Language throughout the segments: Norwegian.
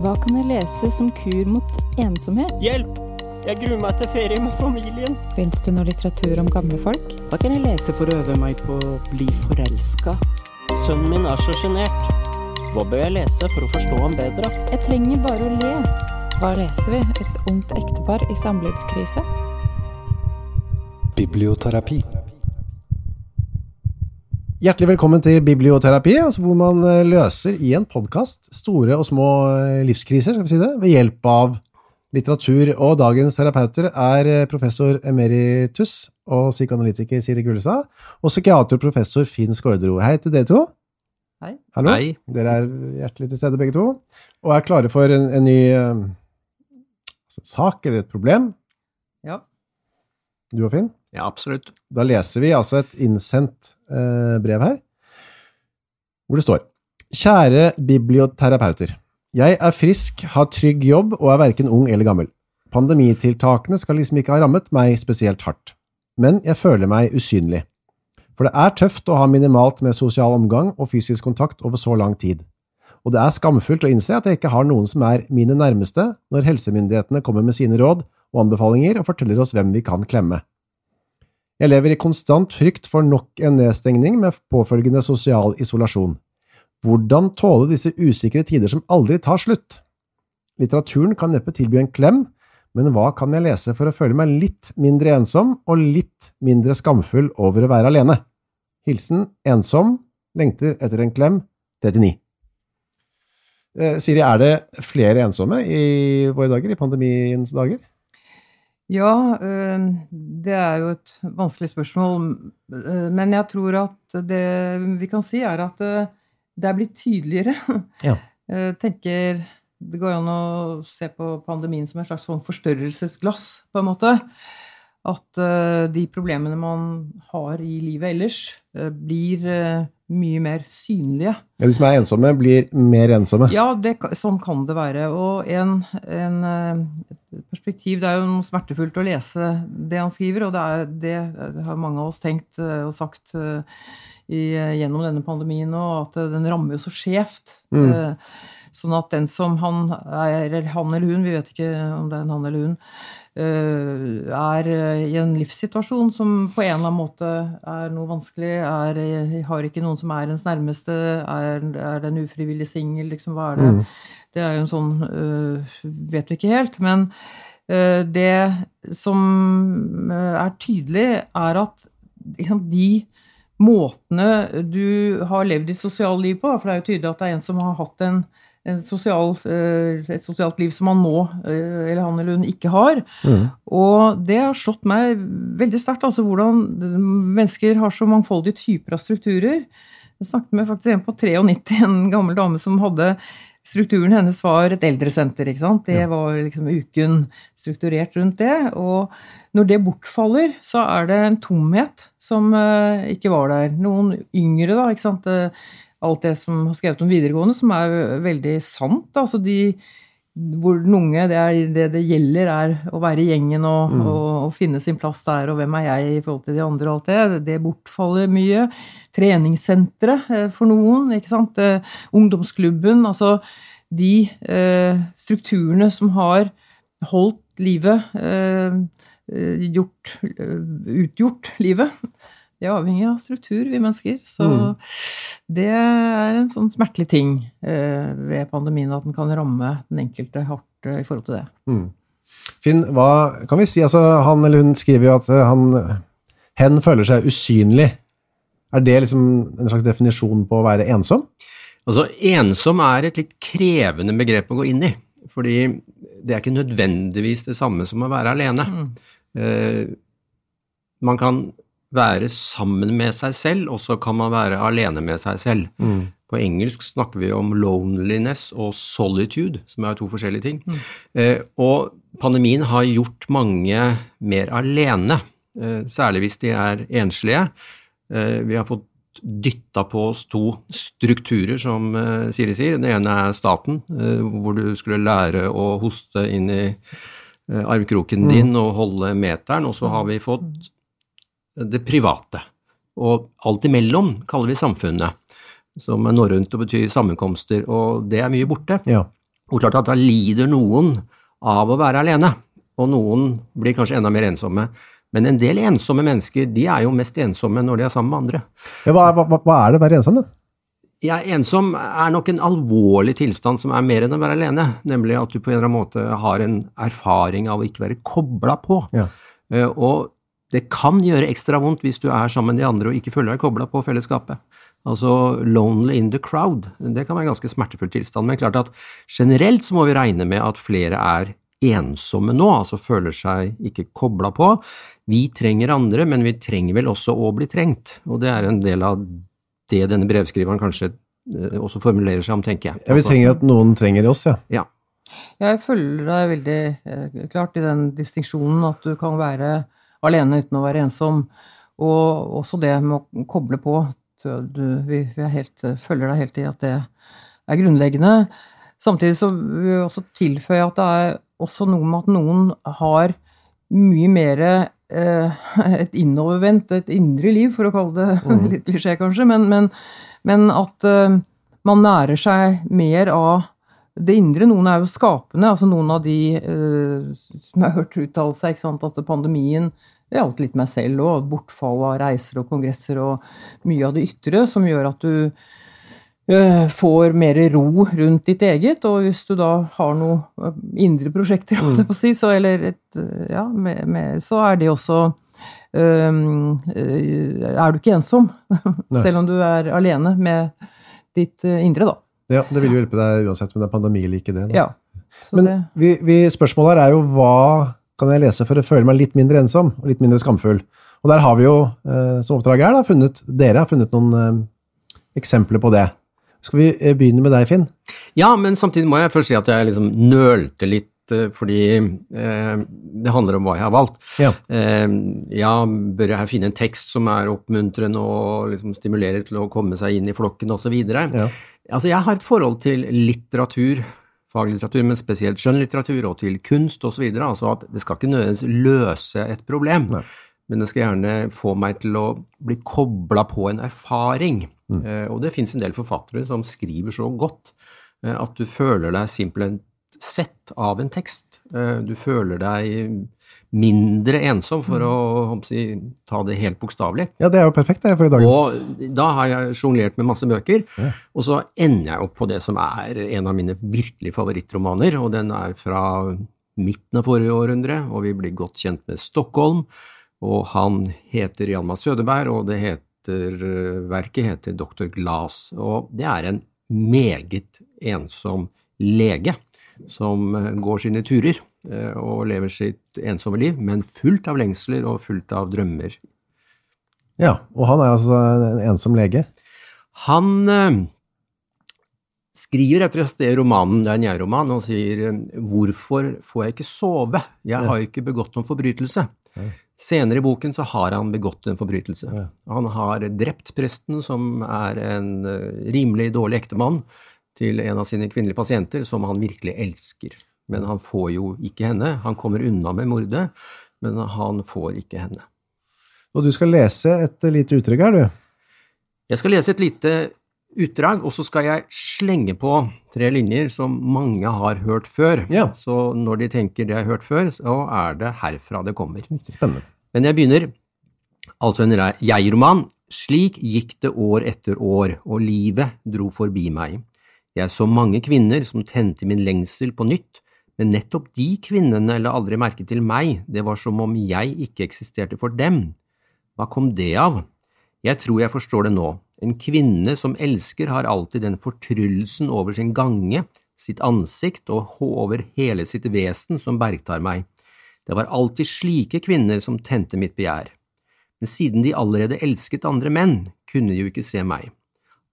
Hva kan jeg lese som kur mot ensomhet? Hjelp! Jeg gruer meg til ferie med familien. Fins det noe litteratur om gamle folk? Hva kan jeg lese for å øve meg på å bli forelska? Sønnen min er så sjenert. Hva bør jeg lese for å forstå ham bedre? Jeg trenger bare å le. Hva leser vi? Et ungt ektepar i samlivskrise? Biblioterapi. Hjertelig velkommen til Biblioterapi, altså hvor man eh, løser i en podkast store og små eh, livskriser, skal vi si det, ved hjelp av litteratur. Og dagens terapeuter er eh, professor emeritus og psykoanalytiker Siri Gullestad og psykiater og professor Finn Skårdro. Hei til dere to. Hei. Hallo. Hei. Dere er hjertelig til stede begge to, og er klare for en, en ny altså, sak eller et problem. Ja. Du og Finn? Ja, absolutt. Da leser vi altså et innsendt brev her, hvor det står Kjære biblioterapeuter. Jeg er frisk, har trygg jobb og er verken ung eller gammel. Pandemitiltakene skal liksom ikke ha rammet meg spesielt hardt. Men jeg føler meg usynlig. For det er tøft å ha minimalt med sosial omgang og fysisk kontakt over så lang tid. Og det er skamfullt å innse at jeg ikke har noen som er mine nærmeste når helsemyndighetene kommer med sine råd og anbefalinger og forteller oss hvem vi kan klemme. Jeg lever i konstant frykt for nok en nedstengning med påfølgende sosial isolasjon. Hvordan tåle disse usikre tider som aldri tar slutt? Litteraturen kan neppe tilby en klem, men hva kan jeg lese for å føle meg litt mindre ensom og litt mindre skamfull over å være alene? Hilsen ensom, lengter etter en klem, 39. Eh, Siri, er det flere ensomme i våre dager, i pandemiens dager? Ja, øh, det er jo et vanskelig spørsmål. øh, Men jeg tror at det vi kan si, er at øh, det er blitt tydeligere. Ja. Tenker Det går an å se på pandemien som et slags sånn forstørrelsesglass, på en måte. At de problemene man har i livet ellers, blir mye mer synlige. Ja, de som er ensomme, blir mer ensomme. Ja, det, sånn kan det være. Og en, en, eh, et perspektiv Det er jo noe smertefullt å lese det han skriver, og det, er, det har mange av oss tenkt eh, og sagt eh, i, gjennom denne pandemien nå, at eh, den rammer jo så skjevt. Mm. Eh, Sånn at den som han er, eller han eller hun, vi vet ikke om det er en han eller hun, eh, er eh, i en livssituasjon som på en eller annen måte er noe vanskelig, er, eh, har ikke noen som er ens nærmeste, er, er den ufrivillig singel, liksom, hva er det? Mm. Det er jo en sånn øh, Vet vi ikke helt. Men øh, det som er tydelig, er at liksom, de måtene du har levd ditt sosiale liv på For det er jo tydelig at det er en som har hatt en, en sosial, øh, et sosialt liv som han nå, øh, eller han eller hun, ikke har. Mm. Og det har slått meg veldig sterkt, altså hvordan mennesker har så mangfoldige typer av strukturer. Jeg snakket med faktisk en på 93, en gammel dame som hadde Strukturen hennes var et eldresenter. ikke sant? Det var liksom uken strukturert rundt det. Og når det bortfaller, så er det en tomhet som eh, ikke var der. Noen yngre, da. ikke sant? Alt det som har skrevet om videregående, som er veldig sant. Altså de hvor den unge, det, er, det det gjelder, er å være i gjengen og, Mm. og, og finne sin plass der, og hvem er jeg i forhold til de andre og alt det. Det bortfaller mye. Treningssentre eh, for noen, ikke sant. Eh, ungdomsklubben. Altså de eh, strukturene som har holdt livet eh, eh, gjort, Utgjort livet. Vi er avhengig av struktur, vi mennesker. Så Mm. Det er en sånn smertelig ting eh, ved pandemien, at den kan ramme den enkelte hardt eh, i forhold til det. Mm. Finn, hva kan vi si? Altså, han eller hun skriver jo at eh, han, hen føler seg usynlig. Er det liksom en slags definisjon på å være ensom? Altså, ensom er et litt krevende begrep å gå inn i. Fordi det er ikke nødvendigvis det samme som å være alene. Mm. Eh, man kan være sammen med seg selv, og så kan man være alene med seg selv. Mm. På engelsk snakker vi om loneliness og solitude, som er to forskjellige ting. Eh, og pandemien har gjort mange mer alene, eh, særlig hvis de er enslige. Eh, vi har fått dytta på oss to strukturer, som eh, Siri sier. Den ene er staten, eh, hvor du skulle lære å hoste inn i eh, armkroken din og holde meteren, og så har vi fått det private. Og alt imellom kaller vi samfunnet, som er norrønt og betyr sammenkomster, og det er mye borte. Ja. Og klart at da lider noen av å være alene, og noen blir kanskje enda mer ensomme. Men en del ensomme mennesker de er jo mest ensomme når de er sammen med andre. Ja, hva, hva, hva er det å være ensom, da? Ja, ensom er nok en alvorlig tilstand som er mer enn å være alene, nemlig at du på en eller annen måte har en erfaring av å ikke være kobla på. Ja. Eh, Og det kan gjøre ekstra vondt hvis du er sammen med de andre og ikke føler deg kobla på fellesskapet. Altså lonely in the crowd. Det kan være en ganske smertefull tilstand. Men klart at generelt så må vi regne med at flere er ensomme nå, altså føler seg ikke kobla på. Vi trenger andre, men vi trenger vel også å bli trengt. Og det er en del av det denne brevskriveren kanskje eh, også formulerer seg om, tenker jeg. Ja, Vi Altså, trenger at noen trenger oss, ja. ja. Jeg følger deg veldig eh, klart i den distinksjonen at du kan være alene uten å være ensom. Og også det med å koble på. Du, vi, vi helt, følger deg helt i at det er grunnleggende. Samtidig så vil jeg også tilføye at det er også noe med at noen har mye mer eh, et innovervendt, et indre liv, for å kalle det litt klisjé kanskje, men, men, men at eh, man nærer seg mer av det indre. Noen er jo skapende, altså noen av de eh, som jeg har hørt uttale seg, ikke sant, at pandemien det gjaldt litt meg selv òg. Bortfall av reiser og kongresser og mye av det ytre som gjør at du eh, får mer ro rundt ditt eget. Og hvis du da har noen eh, indre prosjekter, mm. si, så, eller et, eh, ja, med, med, så er det også øh, Er du ikke ensom, selv om du er alene med ditt indre, da. Ja, Det vil jo hjelpe deg uansett men det er pandemi eller ikke. det. Da. Ja. Så Men det, vi, vi, spørsmålet her er jo hva kan jeg lese for å føle meg litt mindre ensom og litt mindre skamfull? Og der har vi jo, eh, som oppdraget er, da, funnet, dere har funnet noen eh, eksempler på det. Skal vi eh, begynne med deg, Finn? Ja, men samtidig må jeg først si at jeg liksom nølte litt, eh, fordi eh, det handler om hva jeg har valgt. Ja. Eh, ja, bør jeg finne en tekst som er oppmuntrende og liksom stimulerer til å komme seg inn i flokken osv.? Ja. Altså, jeg har et forhold til litteratur, faglitteratur, men spesielt skjønnlitteratur, og til kunst osv. Altså at det skal ikke nødvendigvis løse et problem, Nei. men det skal gjerne få meg til å bli kobla på en erfaring. Mm. Eh, og det fins en del forfattere som skriver så godt eh, at du føler deg simpelthen sett av en tekst. Eh, du føler deg mindre ensom, for å håper jeg, ta det helt bokstavelig. ja, det er jo perfekt det, for i dagens Og da har jeg sjonglert med masse bøker, Ja. og så ender jeg opp på det som er en av mine virkelig favorittromaner, og den er fra midten av forrige århundre, og vi blir godt kjent med Stockholm, og han heter Hjalmar Sødeberg, og det heter, verket heter Dr. Glass, og det er en meget ensom lege som eh, går sine turer eh, og lever sitt ensomme liv, men fullt av lengsler og fullt av drømmer Ja, og han er altså en ensom lege. Han eh, skriver etter et sted i romanen, det er en jeg-roman, og sier 'Hvorfor får jeg ikke sove? Jeg har ikke begått noen forbrytelse'. Senere i boken så har han begått en forbrytelse. Ja. Han har drept presten, som er en rimelig dårlig ektemann til en av sine kvinnelige pasienter, som han virkelig elsker. Men han får jo ikke henne. Han kommer unna med mordet, men han får ikke henne. Og du skal lese et lite uttrykk her, du. Jeg skal lese et lite utdrag, og så skal jeg slenge på tre linjer som mange har hørt før. Ja. Så når de tenker det jeg har hørt før, så er det herfra det kommer. Spennende. Men jeg begynner. Altså en jeg-roman. Slik gikk det år etter år, og livet dro forbi meg. Jeg så mange kvinner som tente min lengsel på nytt, men nettopp de kvinnene la aldri merke til meg, det var som om jeg ikke eksisterte for dem. Hva kom det av? Jeg tror jeg forstår det nå. En kvinne som elsker har alltid den fortryllelsen over sin gange, sitt ansikt og over hele sitt vesen som bergtar meg. Det var alltid slike kvinner som tente mitt begjær. Men siden de allerede elsket andre menn, kunne de jo ikke se meg.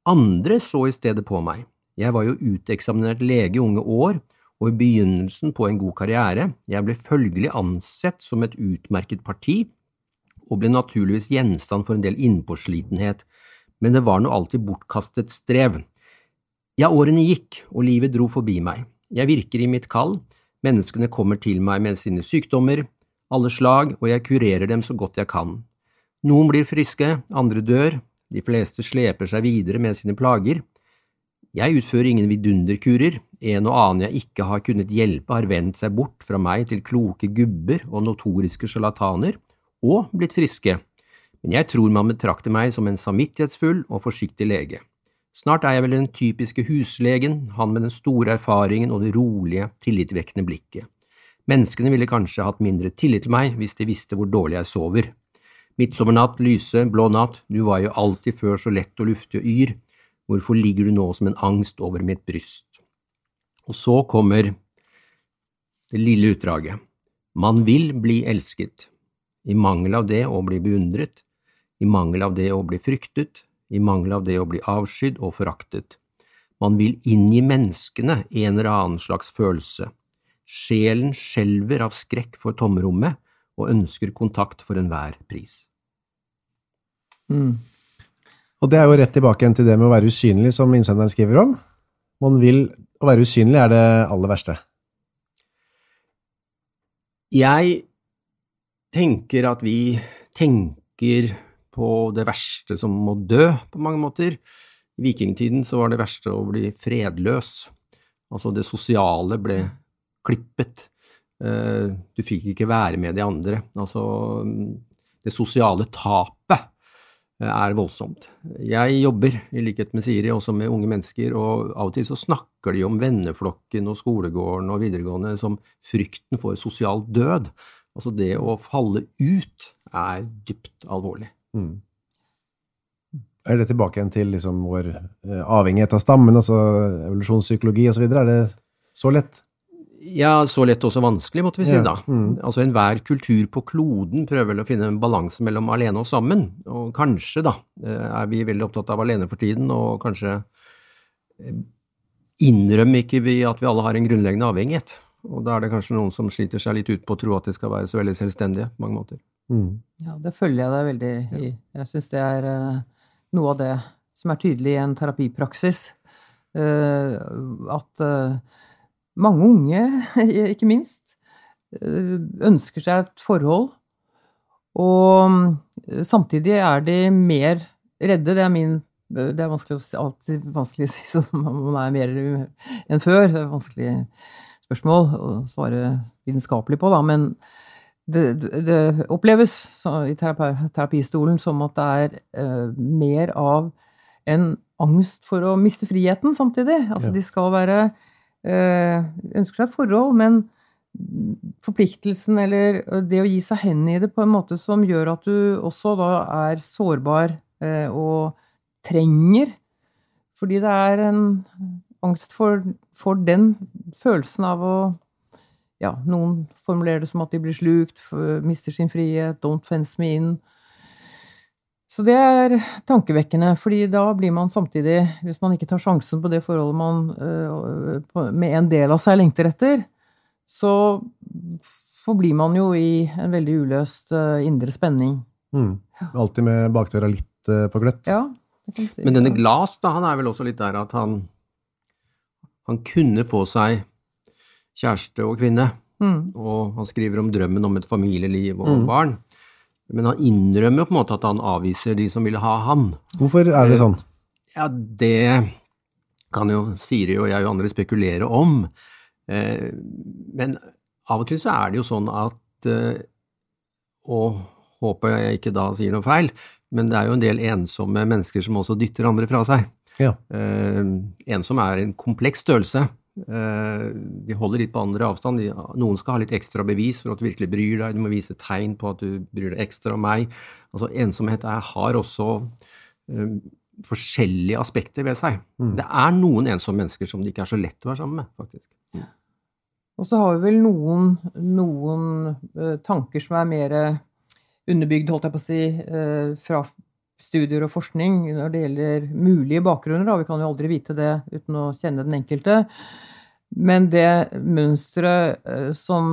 Andre så i stedet på meg. Jeg var jo uteksaminert lege i unge år, og i begynnelsen på en god karriere. Jeg ble følgelig ansett som et utmerket parti, og ble naturligvis gjenstand for en del innpåslitenhet, men det var nå alltid bortkastet strev. Ja, årene gikk, og livet dro forbi meg. Jeg virker i mitt kall, menneskene kommer til meg med sine sykdommer, alle slag, og jeg kurerer dem så godt jeg kan. Noen blir friske, andre dør, de fleste sleper seg videre med sine plager. Jeg utfører ingen vidunderkurer, en og annen jeg ikke har kunnet hjelpe har vendt seg bort fra meg til kloke gubber og notoriske sjarlataner, og blitt friske, men jeg tror man betrakter meg som en samvittighetsfull og forsiktig lege. Snart er jeg vel den typiske huslegen, han med den store erfaringen og det rolige, tillitvekkende blikket. Menneskene ville kanskje hatt mindre tillit til meg hvis de visste hvor dårlig jeg sover. Midtsommernatt, lyse, blå natt, du var jo alltid før så lett og luftig og yr, hvorfor ligger du nå som en angst over mitt bryst? Og så kommer det lille utdraget. Man vil bli elsket, i mangel av det å bli beundret, i mangel av det å bli fryktet, i mangel av det å bli avskydd og foraktet. Man vil inngi menneskene en eller annen slags følelse, Sjelen skjelver av skrekk for tomrommet og ønsker kontakt for enhver pris. Mm. Og det er jo rett tilbake igjen til det med å være usynlig, som innsenderen skriver om. Man vil Å være usynlig er det aller verste. Jeg tenker at vi tenker på det verste som må dø, på mange måter. I vikingtiden så var det verste å bli fredløs. Altså det sosiale ble klippet. Eh, du fikk ikke være med de andre. Altså, det sosiale tapet er voldsomt. Jeg jobber, i likhet med Siri, også med unge mennesker, og av og til så snakker de om venneflokken og skolegården og videregående som frykten for sosial død. Altså det å falle ut er dypt alvorlig. Mm. Er det tilbake igjen til liksom vår eh, avhengighet av stammen, altså evolusjonspsykologi osv.? Er det så lett? Ja, så lett og så vanskelig, måtte vi si Ja, da. mm. Altså enhver kultur på kloden prøver vel å finne en balanse mellom alene og sammen, og kanskje, da, eh, er vi veldig opptatt av alene for tiden, og kanskje eh, innrømmer ikke vi at vi alle har en grunnleggende avhengighet. Og da er det kanskje noen som sliter seg litt ut på å tro at de skal være så veldig selvstendige på mange måter. Mm. Ja, det følger jeg deg veldig i. Jeg syns det er eh, noe av det som er tydelig i en terapipraksis. Eh, at mange unge, ikke minst, eh, ønsker seg et forhold. Og eh, samtidig er de mer redde. Det er min det er vanskelig alltid vanskelig å si sånn man er mer enn før. Det er vanskelig spørsmål å svare vitenskapelig på, da. Men det, det oppleves i terapi, terapistolen som at det er eh, mer av en angst for å miste friheten samtidig. Altså Ja. de skal være Ønsker seg forhold, men forpliktelsen eller det å gi seg hen i det på en måte som gjør at du også da er sårbar eh, og trenger Fordi det er en angst for, for den følelsen av å ja, noen formulerer det som at de blir slukt, mister sin frihet, don't fence me in. Så det er tankevekkende, fordi da blir man samtidig, hvis man ikke tar sjansen på det forholdet man øh, med en del av seg lengter etter, så forblir man jo i en veldig uløst øh, indre spenning. Mm. Alltid med bakdøra litt eh, på gløtt. Ja, det kan du si. Men denne Glas, da, han er vel også litt der at han, han kunne få seg kjæreste og kvinne, Mm. og han skriver om drømmen om et familieliv og Mm. barn. Men han innrømmer jo på en måte at han avviser de som vil ha han. Hvorfor er det sånn? Ja, det kan jo Siri og jeg og andre spekulere om. Eh, men av og til så er det jo sånn at eh, Og håper jeg ikke da sier noe feil, men det er jo en del ensomme mennesker som også dytter andre fra seg. Ja. Eh, ensom er en kompleks størrelse. Eh, de holder litt på andre avstand. Noen skal ha litt ekstra bevis for at du virkelig bryr deg. Du må vise tegn på at du bryr deg ekstra om meg. Altså, ensomhet er, har også eh, forskjellige aspekter ved seg. Mm. Det er noen ensomme mennesker som det ikke er så lett å være sammen med, faktisk. Og så har vi vel noen, noen eh, tanker som er mer underbygd, holdt jeg på å si, eh, fra studier og forskning når det gjelder mulige bakgrunner. Da. Vi kan jo aldri vite det uten å kjenne den enkelte. Men det mønsteret eh, som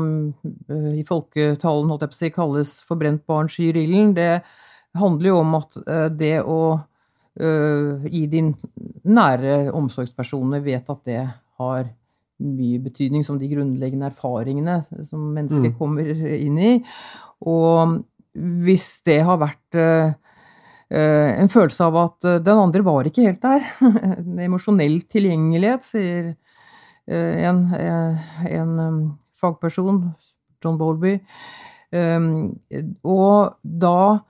eh, i folketalen holdt jeg på å si, kalles 'forbrent barn skyr ilden', det handler jo om at eh, det å gi din nære omsorgspersoner vet at det har mye betydning som de grunnleggende erfaringene som mennesker Mm. kommer inn i. Og hvis det har vært en følelse av at eh, den andre var ikke helt der. En emosjonell tilgjengelighet, sier eh, en, eh, en um, fagperson, John Bowlby. Um, og da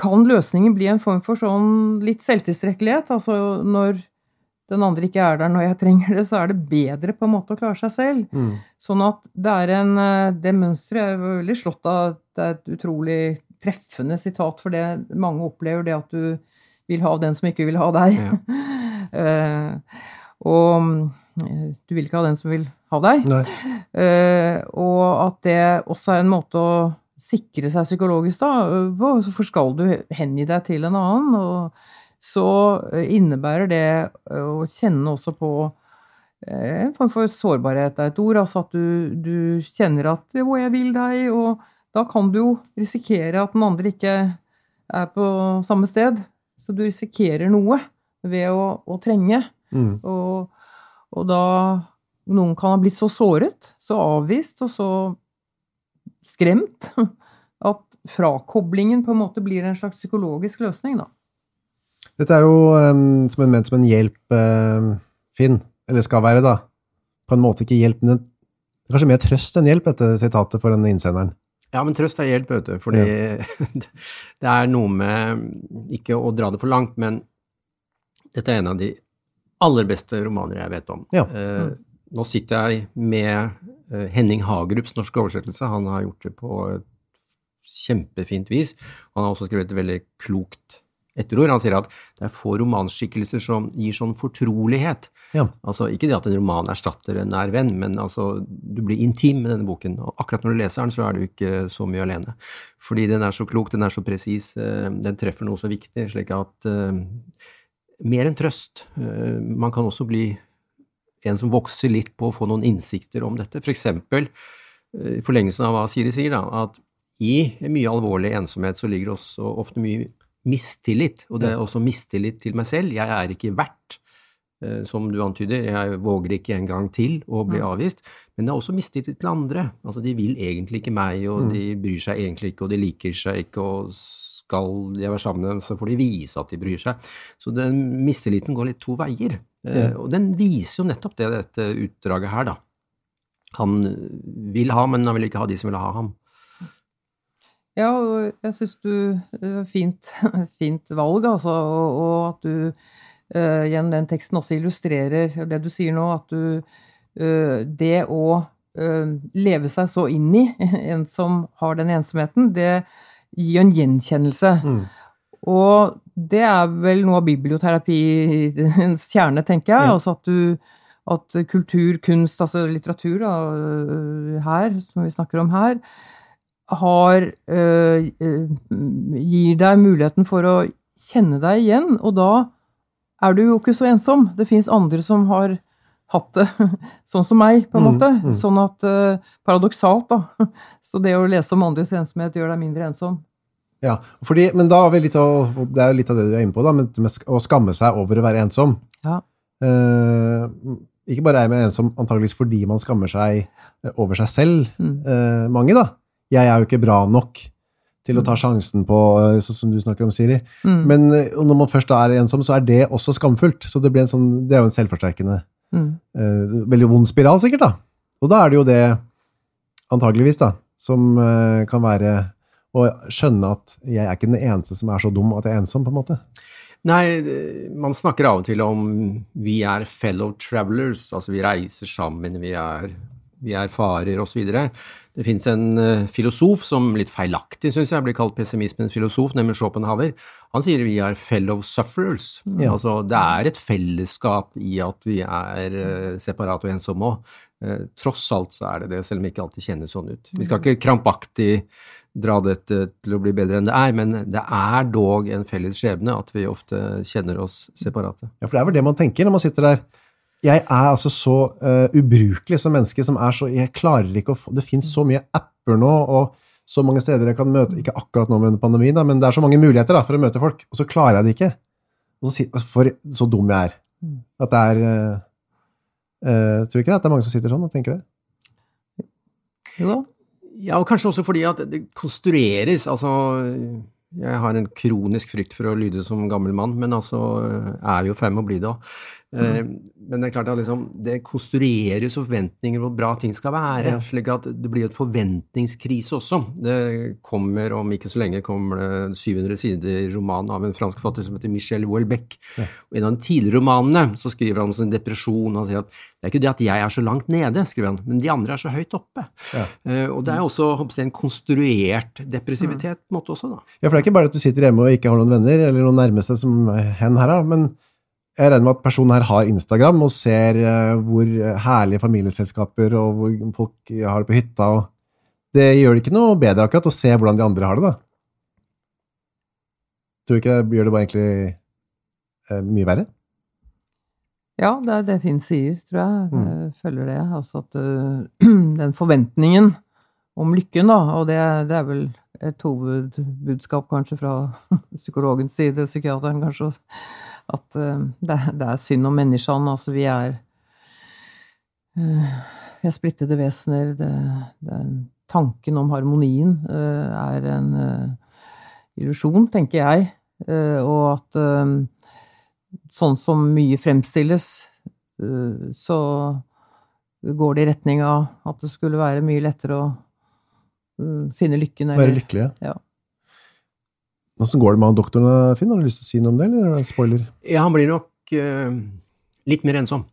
kan løsningen bli en form for sånn litt selvtilstrekkelighet. Altså når den andre ikke er der når jeg trenger det, så er det bedre på en måte å klare seg selv. Mm. Sånn at det er en eh, Det mønsteret er veldig slått av det er et utrolig treffende sitat, for det mange opplever det at du vil ha den som ikke vil ha deg. Ja. Eh, og eh, du vil ikke ha den som vil ha deg. Eh, og at det også er en måte å sikre seg psykologisk, da. hvorfor For skal du hengi deg til en annen, og så innebærer det å kjenne også på en form for sårbarhet er et ord. Altså at du, du kjenner at 'å, jeg vil deg', og da kan du jo risikere at den andre ikke er på samme sted. Så du risikerer noe ved å, å trenge. Mm. Og, og da noen kan ha blitt så såret, så avvist og så skremt at frakoblingen på en måte blir en slags psykologisk løsning, da. Dette er jo um, som en, ment som en hjelp, uh, Finn. Eller skal være, da. På en måte ikke hjelp, men kanskje mer trøst enn hjelp, dette sitatet for denne innsenderen. Ja, men trøst er hjelp, vet du. Fordi det er noe med Ikke å dra det for langt, men dette er en av de aller beste romaner jeg vet om. Ja. Uh, nå sitter jeg med eh, Henning Hagerups norske oversettelse. Han har gjort det på et kjempefint vis. Han har også skrevet et veldig klokt etterord. Han sier at det er få romanskikkelser som gir sånn fortrolighet. Ja. Altså, ikke det at en roman erstatter en nær venn, men altså, du blir intim med denne boken. Og akkurat når du leser den, så er du ikke så mye alene. Fordi den er så klok, den er så presis, eh, den treffer noe så viktig, slik at uh, mer enn trøst. Uh, man kan også bli en som vokser litt på å få noen innsikter om dette. For eksempel, i forlengelsen av hva Siri sier, da, at i mye alvorlig ensomhet så ligger det også ofte mye mistillit. Og det er også mistillit til meg selv. Jeg er ikke verdt, eh, som du antyder. Jeg våger ikke en gang til å bli avvist. Men det er også mistillit til andre. Altså, de vil egentlig ikke meg, og de bryr seg egentlig ikke, og de liker seg ikke, og skal jeg være sammen med dem, så får de vise at de bryr seg. Så den mistilliten går litt to veier. Eh, Og den viser jo nettopp det, dette utdraget her, da. Han vil ha, men han vil ikke ha de som vil ha ham. Ja, og jeg syns du var fint, fint valg, altså, og, og at du uh, gjennom den teksten også illustrerer det du sier nå, at du uh, Det å uh, leve seg så inn i en som har den ensomheten, det gir en gjenkjennelse. Mm. Og det er vel noe av biblioterapiens kjerne, tenker jeg. Ja. Altså at du at kultur, kunst, altså litteratur da, her, som vi snakker om her, har øh, gir deg muligheten for å kjenne deg igjen, og da er du jo ikke så ensom. Det fins andre som har hatt det sånn som meg, på en Mm, måte. mm. Sånn at Paradoksalt, da. Så det å lese om andres ensomhet gjør deg mindre ensom. Ja, fordi, men da har vi litt å, det er jo litt av det du er inne på, da, med å skamme seg over å være ensom. Ja. Eh, ikke bare er man ensom antageligvis fordi man skammer seg over seg selv, Mm. eh, mange da. Jeg er jo ikke bra nok til å ta sjansen på, sånn som du snakker om, Siri. Mm. Men eh, når man først er ensom, så er det også skamfullt. Så det, blir en sånn, det er jo en selvforsterkende, Mm. eh, veldig vond spiral sikkert da. Og da er det jo det, antageligvis da, som eh, kan være å skjønne at jeg er ikke den eneste som er så dum at jeg er ensom, på en måte. Nei, man snakker av og til om vi er fellow travelers, altså vi reiser sammen, vi er, vi er farer osv. Det fins en eh, filosof som litt feilaktig, syns jeg, blir kalt pessimismens filosof, nemlig Schopenhauer. Han sier vi er fellow sufferers. Ja. Altså det er et fellesskap i at vi er uh, separate og ensomme òg. tross alt så er det det, selv om det ikke alltid kjennes sånn ut. Vi skal ikke krampaktig dra dette til å bli bedre enn det er, men det er dog en felles skjebne at vi ofte kjenner oss separate. Ja, for det er vel det man tenker når man sitter der. Jeg er altså så uh, ubrukelig som menneske som er så Jeg klarer ikke å få Det finnes så mye apper nå, og så mange steder jeg kan møte Ikke akkurat nå med pandemien, da, men det er så mange muligheter da, for å møte folk, og så klarer jeg det ikke. Og så for så dum jeg er. At det er uh, uh, Tror du ikke det? At det er mange som sitter sånn og tenker det? Jo da. Ja, og kanskje også fordi at det konstrueres, altså Jeg har en kronisk frykt for å lyde som gammel mann, men altså er jo i ferd med å bli det òg. Men det er klart at liksom, det konstrueres forventninger hvor bra ting skal være, slik at det blir et forventningskrise også. Det kommer om ikke så lenge kommer det 700 sider roman av en fransk forfatter som heter Michel Houellebecq. Ja. Og en av de tidligere romanene så skriver han om sin depresjon. Han sier at det er ikke det at jeg er så langt nede, skriver han, men de andre er så høyt oppe. Ja. Uh, og det er også jeg, en konstruert depressivitet en måte også, da. Ja, for det er ikke bare at du sitter hjemme og ikke har noen venner eller noen nærmeste som hen her, men jeg regner med at personen her har Instagram og ser uh, hvor herlige familieselskaper og hvor folk har det på hytta. Det gjør det ikke noe bedre akkurat å se hvordan de andre har det, da. Tror du ikke det gjør det bare egentlig uh, mye verre? Ja, det er det Finn sier, tror jeg. Mm. Følger det. Altså at den forventningen om lykken, da, og det, det er vel et hovedbudskap kanskje fra psykologens side, psykiateren kanskje, at uh, det, er synd om menneskene. Altså, vi er uh, Vi er splittede vesener. Det, det tanken om harmonien uh, er en illusjon, tenker jeg. og at sånn som mye fremstilles, så går det i retning av at det skulle være mye lettere å finne lykken. Være lykkelig, ja. Åssen går det med han doktoren, Finn? Har du lyst til å si noe om det, eller er det spoiler? Ja, han blir nok uh, litt mer ensom.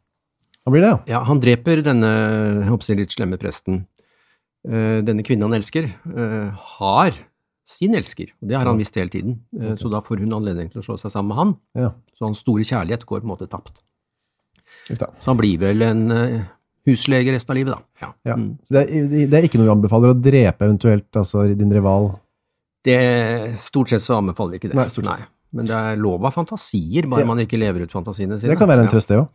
Han blir det, ja? Ja, Han dreper denne jeg håper jeg, litt slemme presten. Uh, denne kvinnen han elsker, uh, har sin elsker, og det har han visst hele tiden. Okay. Så da får hun anledning til å slå seg sammen med han. Ja. Så hans store kjærlighet går på en måte tapt. Så han blir vel en huslege resten av livet, da. Ja. ja. Mm. Så det er, det er, ikke noe du anbefaler å drepe eventuelt altså din rival? Det, stort sett så anbefaler vi ikke det. Nei, Nei. Men det er lov av fantasier, bare det, man ikke lever ut fantasiene sine. Det kan være en trøst, det òg.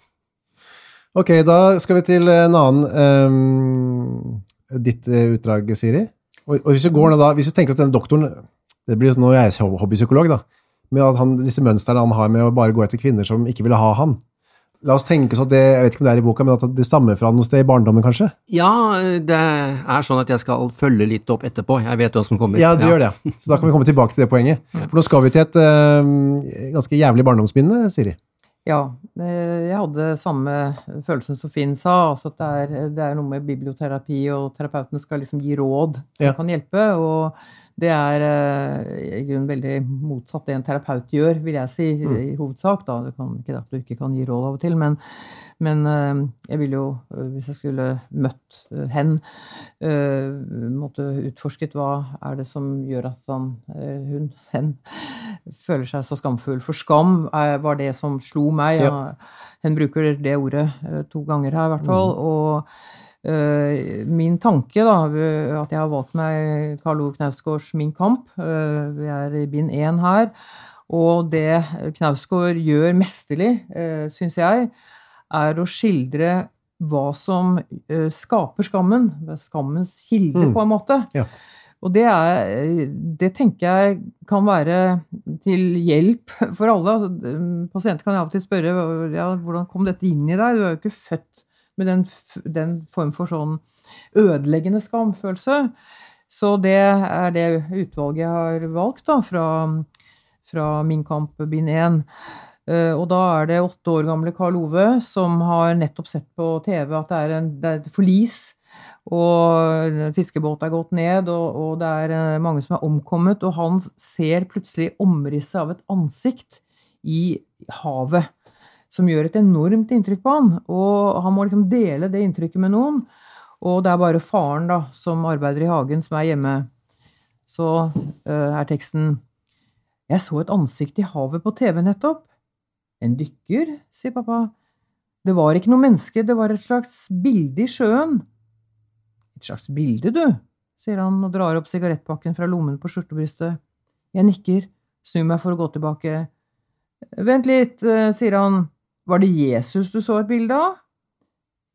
Ok, da skal vi til en annen um, Ditt uh, utdrag, Siri. Og, og, hvis vi går da, hvis vi tenker at denne doktoren det blir Nå er jeg hobbypsykolog, da. Med han, disse mønstrene han har med å bare gå etter kvinner som ikke ville ha han. La oss tenke oss at det jeg vet ikke om det er i boka, men at det stammer fra noe sted i barndommen, kanskje? Ja, det er sånn at jeg skal følge litt opp etterpå. Jeg vet hva som kommer. Ja, du ja. gjør det. Så da kan vi komme tilbake til det poenget. For nå skal vi til et uh, ganske jævlig barndomsminne, Siri. Ja, jeg hadde samme følelsen som Finn sa. altså at det er, det er noe med biblioterapi, og terapeutene skal liksom gi råd som ja. kan hjelpe. og det er uh, i grunnen veldig motsatt det en terapeut gjør, vil jeg si, mm. i hovedsak. da, Det kan ikke at du ikke kan gi råd av og til, men, men uh, jeg ville jo, uh, hvis jeg skulle møtt hen, måtte utforsket hva er det som gjør at han, hun, hen, føler seg så skamfull. For skam var det som slo meg. Ja. Hen bruker det ordet to ganger her, i hvert fall. Mm. og min tanke, da, at jeg har valgt meg Karl Ove Knausgårds Min kamp uh, Vi er i bind én her. Og det Knausgård gjør mesterlig, uh, syns jeg, er å skildre hva som skaper skammen. Skammens kilde, mm. på en måte. Ja. Og det, er, det tenker jeg kan være til hjelp for alle. Altså, pasienter kan av og til spørre ja, hvordan kom dette inn i deg? Du er jo ikke født med den, den form for sånn ødeleggende skamfølelse. Så det er det utvalget jeg har valgt da, fra, fra Min kamp bind 1. Uh, og da er det åtte år gamle Karl Ove som har nettopp sett på TV at det er, en, det er et forlis. Og fiskebåt er gått ned, og, og det er uh, mange som er omkommet. Og han ser plutselig omrisset av et ansikt i havet som gjør et enormt inntrykk på han. Og han må liksom dele det inntrykket med noen. Og det er bare faren da, som arbeider i hagen, som er hjemme. Så uh, er teksten Jeg så et ansikt i havet på TV nettopp. En dykker, sier pappa. Det var ikke noe menneske, det var et slags bilde i sjøen. Et slags bilde, du, sier han og drar opp sigarettpakken fra lommen på skjortebrystet. Jeg nikker, snur meg for å gå tilbake. Vent litt, uh, sier han. Var det Jesus du så et bilde av?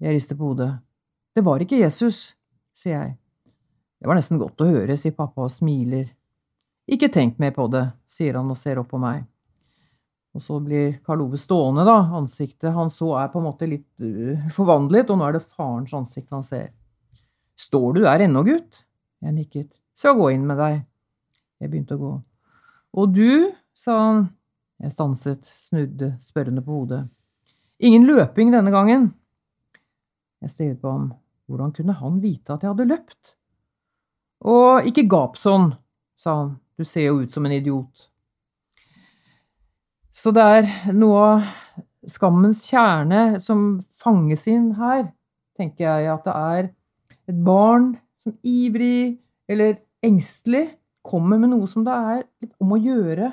Jeg rister på hodet. Det var ikke Jesus, sier jeg. Det var nesten godt å høre, sier pappa og smiler. Ikke tenk mer på det, sier han og ser opp på meg. Og så blir Karl Ove stående, da. Ansiktet han så er på en måte litt uh, forvandlet, og nå er det farens ansikt han ser. Står du der ennå, gutt? Jeg nikket. Så gå inn med deg. Jeg begynte å gå. Og du, sa han. Jeg stanset, snudde spørrende på hodet. Ingen løping denne gangen. Jeg stirret på ham. Hvordan kunne han vite at jeg hadde løpt? Og ikke gap sånn, sa han. Du ser jo ut som en idiot. Så det er noe av skammens kjerne som fanges inn her, tenker jeg, at det er et barn som ivrig eller engstelig kommer med noe som det er litt om å gjøre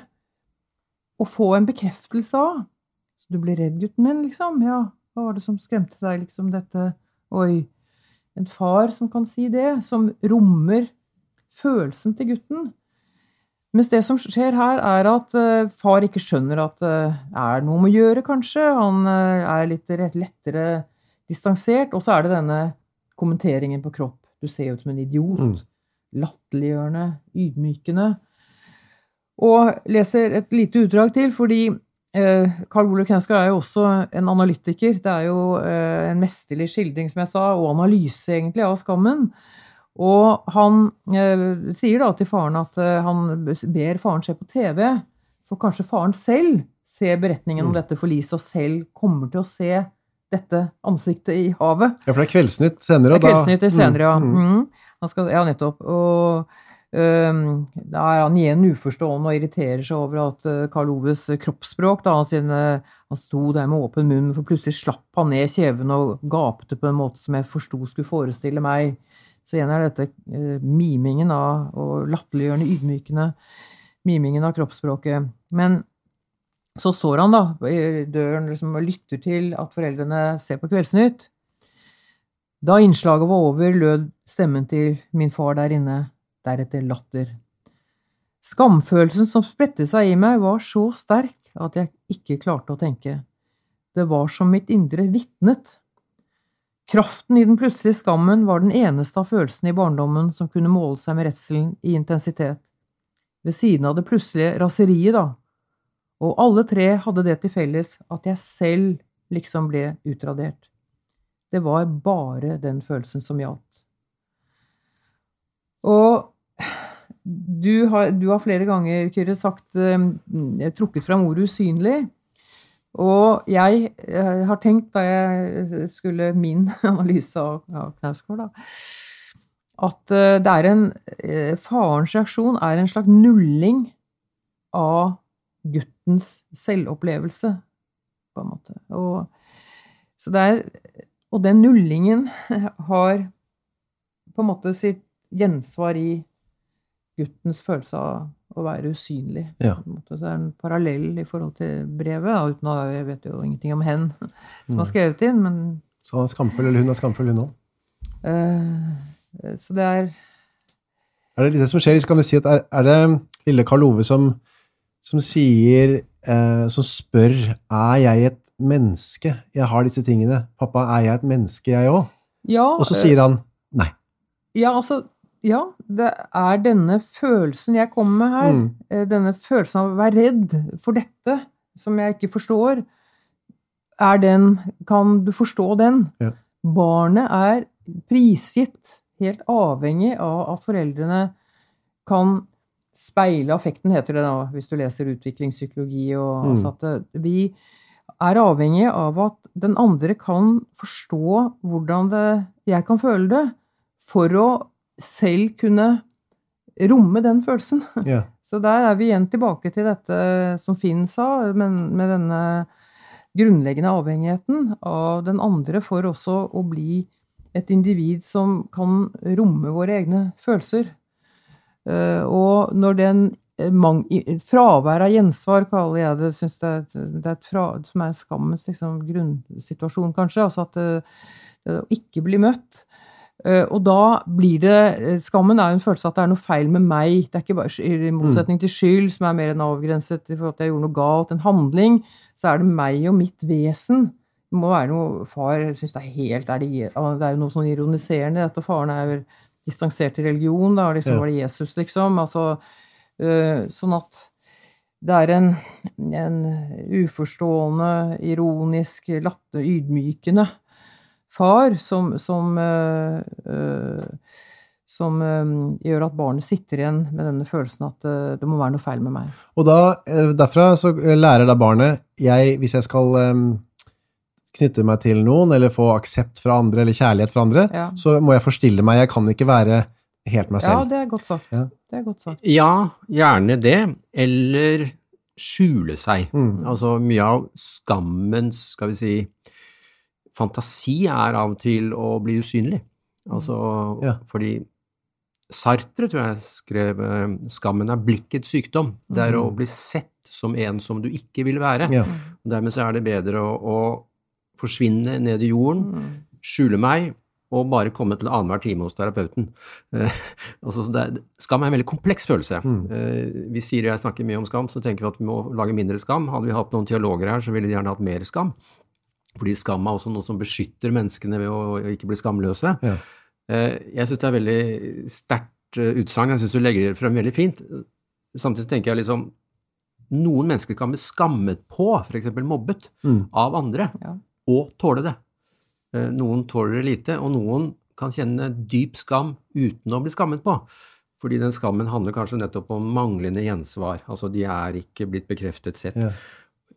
å få en bekreftelse av. Du blir redd, gutten min, liksom? Ja, hva var det som skremte deg, liksom, dette Oi. En far som kan si det, som rommer følelsen til gutten. Mens det som skjer her, er at uh, far ikke skjønner at det uh, er noe om å gjøre, kanskje. Han uh, er litt lettere distansert. Og så er det denne kommenteringen på kropp. Du ser ut som en idiot. Mm. Latterliggjørende, ydmykende. Og leser et lite utdrag til, fordi eh, Carl Ole Knausgård er jo også en analytiker. Det er jo eh, en mesterlig skildring, som jeg sa, og analyse, egentlig, av skammen. Og han eh, sier da til faren at han ber faren se på TV, for kanskje faren selv ser beretningen mm. om dette forliset, og selv kommer til å se dette ansiktet i havet. Ja, for det er Kveldsnytt senere? Det er Kveldsnytt senere, ja. Mm. Mm. Skal, ja, nettopp. Og da er han igjen uforstående og irriterer seg over at uh, Karl Oves kroppsspråk da, siden, uh, Han sto der med åpen munn, for plutselig slapp han ned kjeven og gapte på en måte som jeg forsto skulle forestille meg. Så igjen er dette uh, mimingen av, og latterliggjørende, ydmykende mimingen av kroppsspråket. Men så står han da i døren liksom, og lytter til at foreldrene ser på Kveldsnytt. Da innslaget var over, lød stemmen til min far der inne deretter latter. Skamfølelsen som spredte seg i meg, var så sterk at jeg ikke klarte å tenke. Det var som mitt indre vitnet. Kraften i den plutselige skammen var den eneste av følelsene i barndommen som kunne måle seg med redselen i intensitet. Ved siden av det plutselige raseriet, da. Og alle tre hadde det til felles at jeg selv liksom ble utradert. Det var bare den følelsen som gjaldt. Og du har, du har, flere ganger, Kyrre, sagt uh, trukket fram ordet usynlig. Og jeg uh, har tenkt, da jeg skulle min analyse av, av Knausgård, at uh, det er en Farens reaksjon er en slags nulling av guttens selvopplevelse, på en måte. Og, er, og den nullingen har på en måte sitt gjensvar i guttens følelse av å være usynlig. Ja. Så det er en parallell i forhold til brevet, da, uten å Jeg vet jo ingenting om hen som har mm. skrevet inn, men Så han er skamfull, eller hun er skamfull, hun òg? Uh, så det er Er det litt det som skjer? Kan vi si at er, er det lille Karl Ove som, som sier uh, Som spør Er jeg et menneske? Jeg har disse tingene. Pappa, er jeg et menneske, jeg òg? Ja, Og så sier han nei. Ja, altså ja, det er denne følelsen jeg kommer med her. Mm. Eh, denne følelsen av å være redd for dette, som jeg ikke forstår. Er den Kan du forstå den? Ja. Barnet er prisgitt, helt avhengig av at foreldrene kan speile affekten, heter det da, hvis du leser utviklingspsykologi. Og, mm. altså at vi er avhengig av at den andre kan forstå hvordan det, jeg kan føle det, for å selv kunne romme den følelsen. Ja. Så der er vi igjen tilbake til dette som Finn sa, men med denne grunnleggende avhengigheten av den andre for også å bli et individ som kan romme våre egne følelser. Eh, og når den Fravær av gjensvar, kaller jeg det. Synes det, er, det er fra, som er skammens liksom, grunnsituasjon, kanskje. Altså at det, det å ikke bli møtt. Eh, og da blir det eh, Skammen er jo en følelse av at det er noe feil med meg. Det er ikke bare I motsetning til skyld, som er mer enn avgrenset i forhold til at jeg gjorde noe galt, en handling, så er det meg og mitt vesen. Det må være noe Far syns det er helt er det, det er jo noe sånn ironiserende at dette. Faren er jo distansert til religion. Da liksom, ja. var det Jesus, liksom. Altså, øh, sånn at det er en, en uforstående, ironisk, latter, ydmykende far som, som, uh, som eh, gjør at barnet sitter igjen med denne følelsen at eh, det må være noe feil med meg. Og da, derfra så lærer da barnet jeg, Hvis jeg skal knytte meg til noen, eller få aksept fra andre, eller kjærlighet fra andre, Ja. så må jeg forstille meg. Jeg kan ikke være helt meg Ja, selv. det er godt sagt. Ja. Det er godt sagt. Ja, gjerne det. Eller skjule seg. Mm. Altså mye av skammens, skal vi si, fantasi er av og til å bli usynlig. Altså Ja. fordi Sartre, tror jeg, skrev eh, 'Skammen er blikkets sykdom'. Det er å bli sett som en som du ikke vil være. Ja. Dermed så er det bedre å, å forsvinne ned i jorden, Mm. skjule meg, og bare komme til annenhver time hos terapeuten. Eh, altså, er, skam er en veldig kompleks følelse. Mm. Eh, vi sier jeg snakker mye om skam, så tenker vi at vi må lage mindre skam. Hadde vi hatt noen teologer her, så ville de gjerne hatt mer skam. Fordi skam er også noe som beskytter menneskene ved å ikke bli skamløse. Ja. Eh, jeg syns det er veldig sterkt eh, utsagn. Jeg syns du legger det frem veldig fint. Samtidig tenker jeg liksom Noen mennesker kan bli skammet på, f.eks. mobbet, Mm. av andre, Ja. og tåle det. Eh, Noen tåler det lite, og noen kan kjenne dyp skam uten å bli skammet på. Fordi den skammen handler kanskje nettopp om manglende gjensvar. Altså de er ikke blitt bekreftet sett. Ja.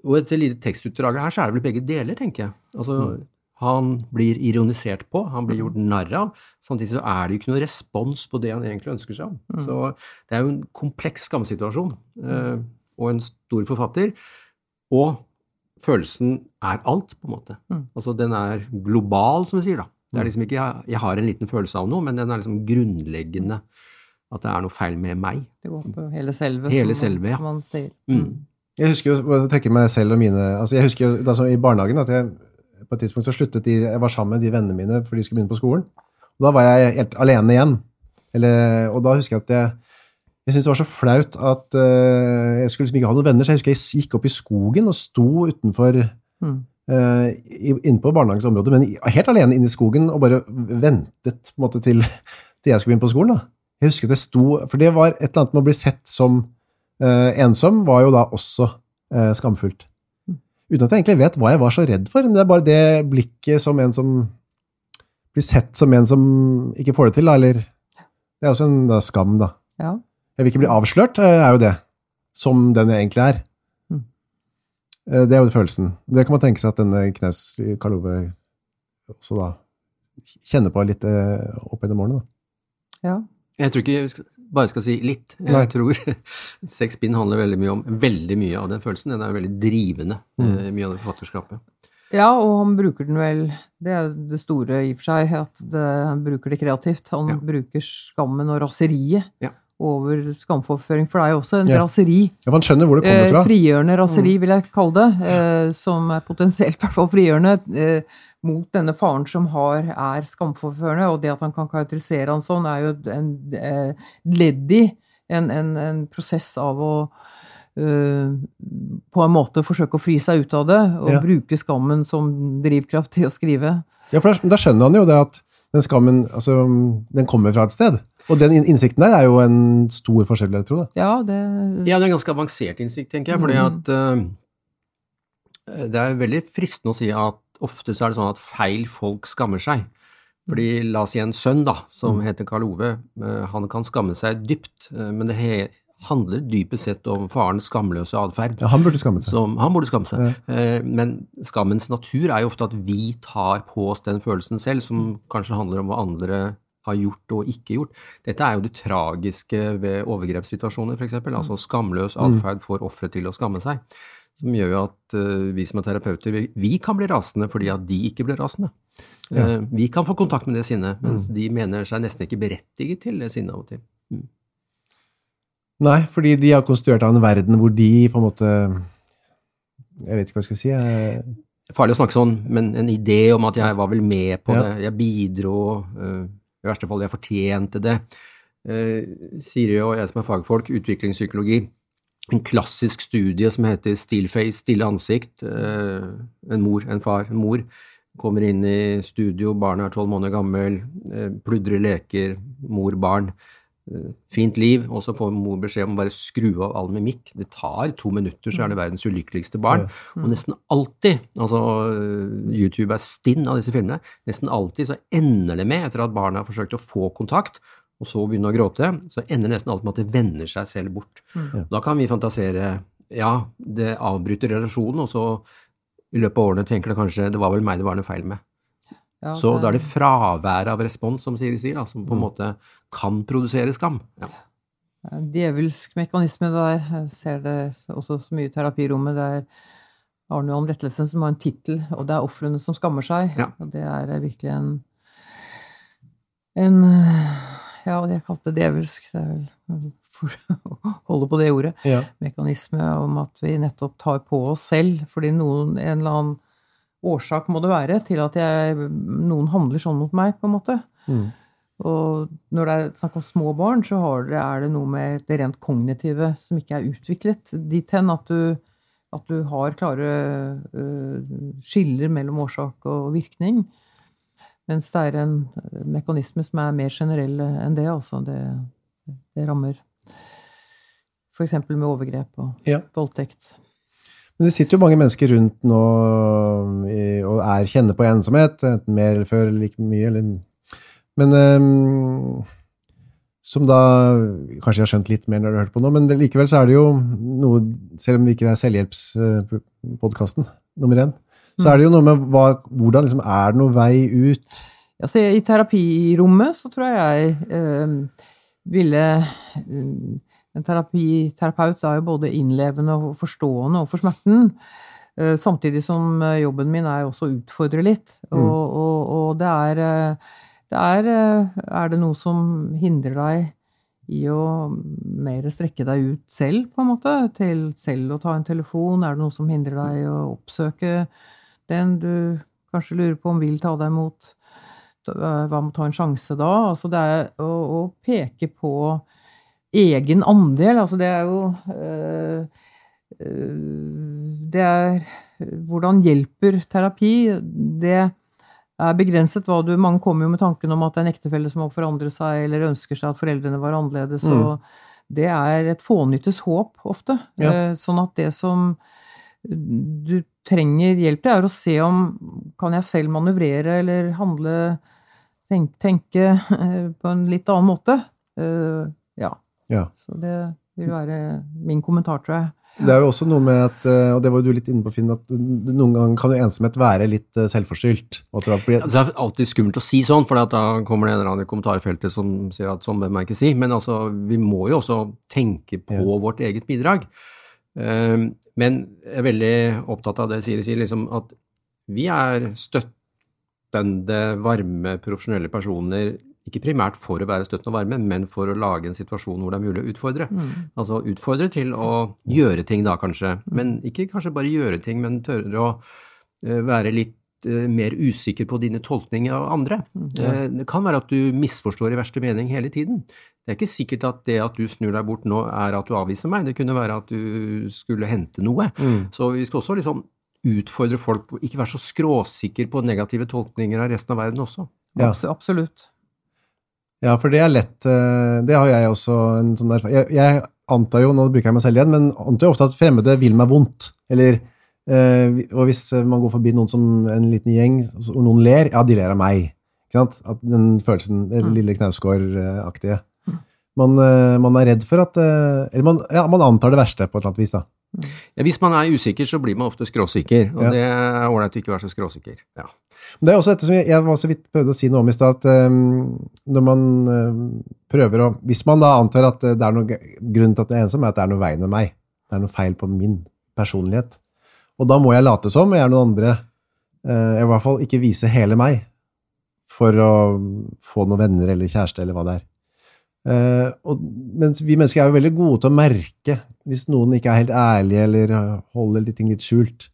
Og etter lite tekstutdraget her, så er det vel begge deler, tenker jeg. Altså, Han blir ironisert på, han blir gjort narr av. Samtidig så er det jo ikke noen respons på det han egentlig ønsker seg. Så det er jo en kompleks skamsituasjon. eh, og en stor forfatter. Og følelsen er alt, på en måte. Mm. Altså den er global, som vi sier, da. Det er liksom ikke jeg, jeg har en liten følelse av noe, men den er liksom grunnleggende. At det er noe feil med meg. Det går på hele selve, Hele som, selve, ja. som man sier. Mm. Jeg husker jo, trekke meg selv og mine altså Jeg husker jo da så i barnehagen at jeg på et tidspunkt så sluttet de, jeg var sammen med de vennene mine for de skulle begynne på skolen. Og da var jeg helt alene igjen. Eller, og da husker jeg at jeg jeg syntes det var så flaut at uh, jeg skulle liksom ikke ha noen venner, så jeg husker jeg gikk opp i skogen og sto utenfor Mm. uh, inne på barnehagens område, men helt alene inne i skogen og bare ventet på en måte til, til jeg skulle begynne på skolen. da. Jeg husker at jeg sto, for det var et eller annet med å bli sett som ensom, var jo da også eh, skamfullt. Uten at jeg egentlig vet hva jeg var så redd for, men det er bare det blikket som en som blir sett som en som ikke får det til, da, eller Det er også en da, skam, da. Ja. Jeg vil ikke bli avslørt, eh, er jo det. Som den jeg egentlig er. Mm. Eh, Det er jo følelsen. Det kan man tenke seg at denne Knaus Karl Ove også da kjenner på litt eh, opp gjennom årene. Da. ja. Jeg tror ikke bare skal si litt. Jeg Nei. tror Seks bind handler veldig mye om veldig mye av den følelsen. Den er veldig drivende, Mm. eh, mye av det forfatterskapet. Ja, og han bruker den vel Det er det store i og for seg, at det, han bruker det kreativt. Han Ja. bruker skammen og raseriet Ja. over skamforføring, for det er jo også en Ja. raseri. Ja, Man skjønner hvor det kommer Eh, fra. frigjørende raseri, vil jeg kalle det. Eh, som er potensielt i hvert fall frigjørende eh, mot denne faren som har, er skamforførende. Og det at han kan karakterisere han sånn, er jo en eh, ledd i en, en, en prosess av å eh, på en måte forsøke å fri seg ut av det, og Ja. bruke skammen som drivkraft til å skrive. Ja, for da, da skjønner han jo det at den skammen altså, den kommer fra et sted. Og den innsikten der er jo en stor forskjell, jeg tror. Da. Ja, det Ja, det er en ganske avansert innsikt, tenker jeg. fordi Mm. at uh, Det er veldig fristende å si at ofte så er det sånn at feil folk skammer seg. Fordi la oss si en sønn da, som Mm. heter Karl Ove, eh, han kan skamme seg dypt, eh, men det handler dypest sett om farens skamløse atferd. Ja, han burde skamme seg. Som, han burde skamme seg. Ja. Men skammens natur er jo ofte at vi tar på oss den følelsen selv, som kanskje handler om hva andre har gjort og ikke gjort. Dette er jo det tragiske ved overgrepssituasjoner, f.eks. Altså skamløs atferd får offeret til å skamme seg. Som gjør jo at eh, vi som er terapeuter, vi, kan bli rasende fordi at de ikke blir rasende. Ja. Eh, vi kan få kontakt med det sinnet, mens de mener seg nesten ikke berettiget til det sinnet av og til. Nei, fordi de har konstruert av en verden hvor de på en måte Jeg vet ikke hva jeg skal si. Jeg, farlig å snakke sånn, men en idé om at jeg var vel med på Ja. det, jeg bidro, eh, i verste fall jeg fortjente det. Siri og jeg som er fagfolk, utviklingspsykologi, en klassisk studie som heter Still Face, stille ansikt. eh, en mor, en far, en mor kommer inn i studio, barnet er tolv måneder gammel, uh, pludrer leker, mor, barn. Eh, Fint liv, og så får mor beskjed om å bare skru av all mimikk. Det tar to minutter, så er det verdens ulykkeligste barn. Og nesten alltid, altså YouTube er stinn av disse filmene, nesten alltid så ender det med, etter at barna har forsøkt å få kontakt, og så begynne å gråte, så ender nesten alt med at det vender seg selv bort. Mm. Da kan vi fantasere ja, det avbryter relasjonen, og så i løpet av årene tenker det kanskje det var vel meg det var noe feil med. Ja, Så da er det fraværet av respons, som Siri sier, da, som på en måte kan produsere skam. Ja. djevelsk mekanisme der. Jeg ser det også så mye i terapirommet. Det er Arne Johan Brettelsen som har en tittel, og det er ofrene som skammer seg. Ja. Og det er virkelig en en Ja, jeg kalte det djevelsk. Det er vel for å holde på det ordet. Ja. Mekanisme om at vi nettopp tar på oss selv, fordi noen, en eller annen årsak må det være til at jeg, noen handler sånn mot meg, på en måte. Mm. Og når det er snakk om små barn, så har det, er det noe med det rent kognitive som ikke er utviklet dit hen at du, at du har klare uh, skiller mellom årsak og virkning. Mens det er en mekanisme som er mer generell enn det. Altså det, det rammer f.eks. med overgrep og Ja. voldtekt. Men det sitter jo mange mennesker rundt nå og er kjenner på ensomhet, enten mer eller før eller like mye, eller Men um, som da Kanskje jeg har skjønt litt mer når du har hørt på nå, men likevel så er det jo noe Selv om det ikke er selvhjelpspodkasten nummer én, så er det jo noe med hva, hvordan liksom Er det noe vei ut? Altså, I terapirommet så tror jeg jeg eh, ville eh, En terapi, terapeut er jo både innlevende og forstående overfor smerten. eh, samtidig som eh, jobben min er også å utfordre litt. Og, og, og det er eh, det er, er det noe som hindrer deg i å mer strekke deg ut selv, på en måte? Til selv å ta en telefon? Er det noe som hindrer deg i å oppsøke den du kanskje lurer på om vil ta deg imot? Hva med å ta en sjanse da? Altså det er å, å peke på egen andel. Altså det er jo øh, Det er Hvordan hjelper terapi? Det er begrenset hva du Mange kommer jo med tanken om at det er en ektefelle som må forandre seg, eller ønsker seg at foreldrene var annerledes. Mm. Og det er et fånyttes håp ofte. Ja. Eh, Sånn at det som du trenger hjelp til, er å se om kan jeg selv manøvrere eller handle tenk, Tenke eh, på en litt annen måte. Eh, Ja. Ja. Så det vil være min kommentar, tror jeg. Det er jo også noe med at, eh, og det var jo du litt inne på, Finn, at noen ganger kan jo ensomhet være litt selvforskyldt. Og at det blir, Altså, det er alltid skummelt å si sånn, for da kommer det en eller annen i kommentarfeltet som sier at sånn bør man ikke si. Men altså, vi må jo også tenke på Ja. vårt eget bidrag. Um, men jeg er veldig opptatt av det Siri sier, liksom at vi er støttende, varme, profesjonelle personer. Ikke primært for å være støttende og varme, men for å lage en situasjon hvor det er mulig å utfordre. Altså utfordre til å gjøre ting da, kanskje. Men ikke kanskje bare gjøre ting, men tørre å eh, være litt mer usikker på dine tolkninger av andre. Ja. Det kan være at du misforstår i verste mening hele tiden. Det er ikke sikkert at det at du snur deg bort nå, er at du avviser meg. Det kunne være at du skulle hente noe. Mm. Så vi skal også liksom utfordre folk på ikke være så skråsikker på negative tolkninger av resten av verden også. Ja. Abs- Absolutt. Ja, for det er lett eh, Det har jeg også en sånn erfaring jeg, jeg antar jo, nå bruker jeg meg selv igjen, men antar jo ofte at fremmede vil meg vondt. Eller eh, Og hvis man går forbi noen som en liten gjeng, og noen ler, ja, de ler av meg. Ikke sant? At den følelsen, den Mm. lille Knausgård-aktige. Man, eh, man er redd for at eh, Eller man, ja, man antar det verste på et eller annet vis, da. Ja, hvis man er usikker, så blir man ofte skråsikker, og Ja. det er ålreit å ikke være så skråsikker. Ja. Men Det er også dette som jeg, jeg var så vidt prøvde å si noe om i stad, at um, når man eh, prøver å Hvis man da antar at det er noe grunn grunnen til at du er ensom, er at det er noe veien med meg. Det er noe feil på min personlighet. Og da må jeg late som jeg er noen andre. eh, Jeg i hvert fall ikke vise hele meg for å få noen venner eller kjæreste eller hva det er. Eh, og, mens vi mennesker er jo veldig gode til å merke hvis noen ikke er helt ærlige eller holder litt ting litt skjult.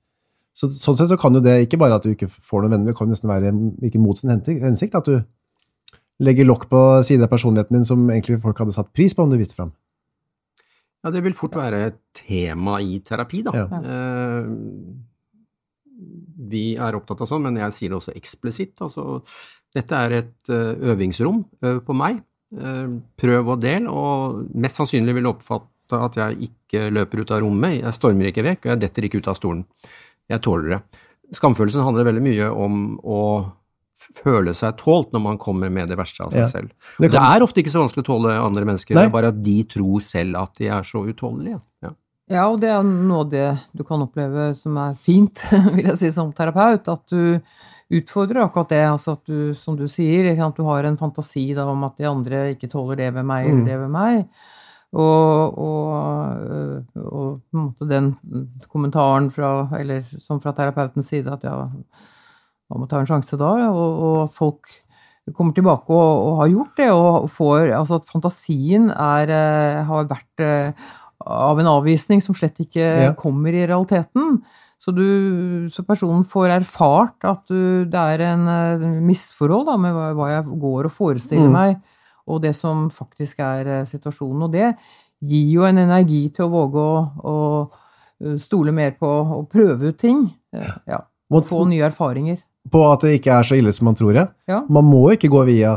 Så, sånn sett så kan jo det ikke bare at du ikke får noen venner, det kan nesten være ikke mot sin hensikt at du legger lokk på sider av personligheten din som egentlig folk hadde satt pris på om du viste fram. Ja, det vil fort være et tema i terapi, da. Ja. Eh, vi er opptatt av sånn, men jeg sier det også eksplisitt. Altså, dette er et eh, øvingsrom. Øv på meg. Eh, prøv og del, og mest sannsynlig vil du oppfatte at jeg ikke løper ut av rommet. Jeg stormer ikke vekk, og jeg detter ikke ut av stolen. Jeg tåler det. Skamfølelsen handler veldig mye om å føle seg tålt når man kommer med det verste av seg Ja. selv. Det Det, er ofte ikke så vanskelig å tåle andre mennesker, Nei. det er bare at de tror selv at de er så utålelige. Ja. Ja, og det er noe av det du kan oppleve som er fint, vil jeg si, som terapeut. At du utfordrer akkurat det. Altså at du, som du sier, at du har en fantasi da, om at de andre ikke tåler det ved meg Mm. eller det ved meg. Og, og, øh, og på en måte den kommentaren fra, eller som fra terapeutens side, at ja, man må ta en sjanse da, og, og at folk kommer tilbake og, og har gjort det, og får Altså at fantasien er, eh, har vært eh, av en avvisning som slett ikke Ja. kommer i realiteten. Så, du, så personen får erfart at du, det er en eh, misforhold da, med hva, hva jeg går og forestiller Mm. meg, og det som faktisk er situasjonen. Og det gir jo en energi til å våge å, å stole mer på og prøve ut ting. Ja. Ja, få nye erfaringer. På at det ikke er så ille som man tror, ja. Ja. Man må ikke gå via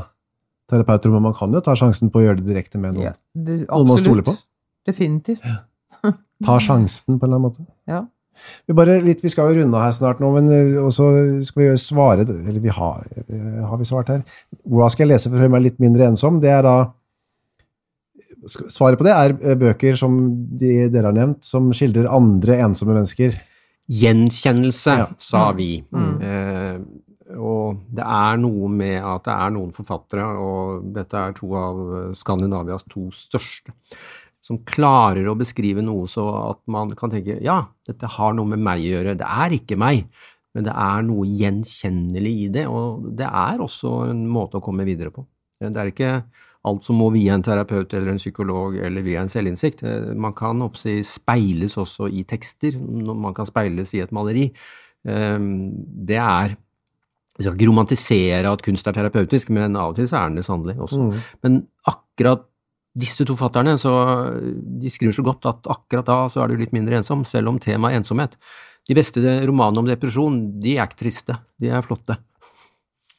terapeuter, men man kan jo ta sjansen på å gjøre det direkte med noen. Ja, det, Noen man stoler på. Definitivt. Ta sjansen på en eller annen måte. Ja. Vi, bare litt, vi skal jo runde av her snart nå, men uh, så skal vi svare Eller vi har, uh, har vi svart her? Hvordan skal jeg lese for å føle meg litt mindre ensom? Det er da Svaret på det er uh, bøker som de dere har nevnt, som skildrer andre ensomme mennesker. Gjenkjennelse, Ja. sa vi. Mm. Eh, og det er noe med at det er noen forfattere, og dette er to av Skandinavias to største, som klarer å beskrive noe så at man kan tenke ja, dette har noe med meg å gjøre. Det er ikke meg, men det er noe gjenkjennelig i det, og det er også en måte å komme videre på. Det er ikke alt som må via en terapeut eller en psykolog eller via en selvinnsikt. Eh, Man kan oppsi speiles også i tekster, man kan speiles i et maleri. Eh, Det er Vi skal ikke romantisere at kunst er terapeutisk, men av og til så er den det sannelig også. Mm. Men akkurat disse to fatterne, så de skriver så godt at akkurat da så er du litt mindre ensom, selv om temaet ensomhet. De beste romanene om depresjon, de er ikke triste, de er flotte.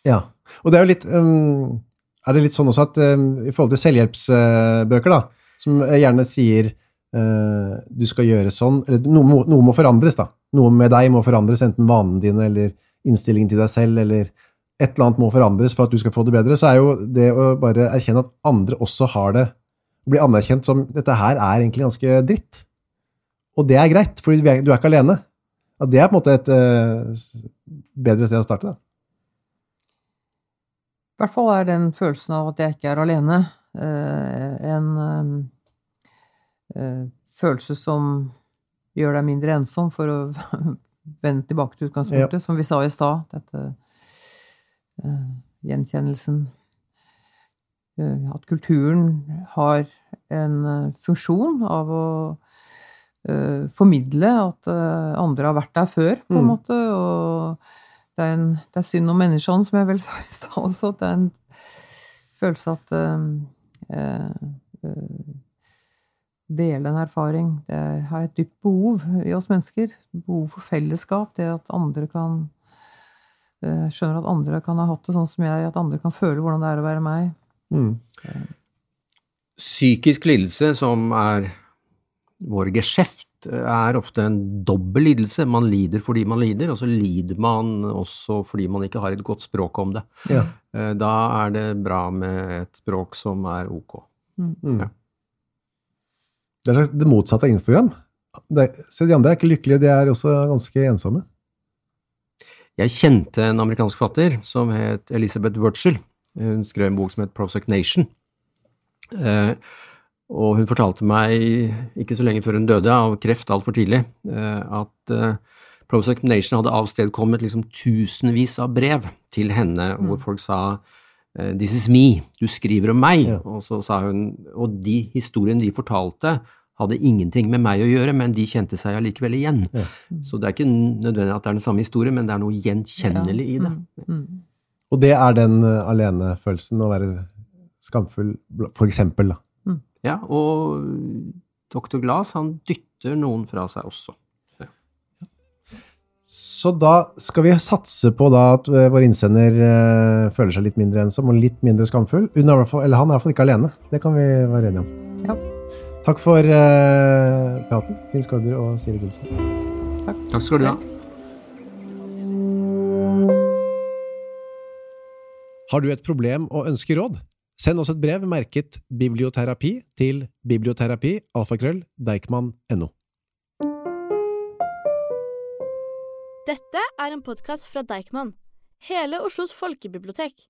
Ja. Og det er jo litt um, Er det litt sånn også at um, i forhold til selvhjelpsbøker, da, som gjerne sier uh, du skal gjøre sånn Eller noe, må- noe må forandres, da. Noe med deg må forandres, enten vanene dine eller innstillingen til deg selv, eller et eller annet må forandres for at du skal få det bedre, så er jo det å bare erkjenne at andre også har det, bli anerkjent som dette her er egentlig ganske dritt. Og det er greit, for du er ikke alene. Ja, det er på en måte et uh, bedre sted å starte, da. I hvert fall er den følelsen av at jeg ikke er alene, eh, en eh, eh, følelse som gjør deg mindre ensom, for å vende tilbake til utgangspunktet, som vi sa i stad. Dette gjenkjennelsen. At kulturen har en funksjon av å formidle at andre har vært der før, på en Mm. måte. og det er, en, det er synd om menneskene, som jeg vel sa i stad også. at Det er en følelse at uh, uh, Dele en erfaring. Det er, har et dypt behov i oss mennesker. Behov for fellesskap. Det at andre kan uh, Skjønner at andre kan ha hatt det sånn som jeg. At andre kan føle hvordan det er å være meg. Mm. Psykisk lidelse, som er vår geskjeft, er ofte en dobbel lidelse. Man lider fordi man lider, og så lider man også fordi man ikke har et godt språk om det. Ja. Eh, Da er det bra med et språk som er ok. Mm. Ja. Det er det motsatte av Instagram. Det, se, de andre er ikke lykkelige, de er også ganske ensomme. Jeg kjente en amerikansk fatter som het Elizabeth Wurtzel. Hun skrev en bok som het Prosec Nation. Eh, og hun fortalte meg, ikke så lenge før hun døde av kreft altfor tidlig, eh, at eh, Prozac Nation hadde avstedkommet liksom tusenvis av brev til henne hvor folk sa eh, This is me, du skriver om meg. Ja. Og så sa hun Og de historiene de fortalte, hadde ingenting med meg å gjøre, men de kjente seg allikevel igjen. Ja. Så det er ikke nødvendig at det er den samme historien, men det er noe gjenkjennelig i det. Mm, mm. Og det er den alenefølelsen, å være skamfull, for eksempel. Da. Ja, og Dr. Glass, han dytter noen fra seg også. Så da skal vi satse på da at uh, vår innsender uh, føler seg litt mindre ensom og litt mindre skamfull. Hun er fall, eller han er i hvert fall ikke alene. Det kan vi være enige om. Ja. Takk for uh, praten, Finn Skårder og Siri Gulsen. Takk skal du ha. Har du et problem og ønsker råd? Send oss et brev merket biblioterapi til biblioterapi alfakrøll deichman.no. Dette er en podkast fra Deichman, hele Oslos folkebibliotek.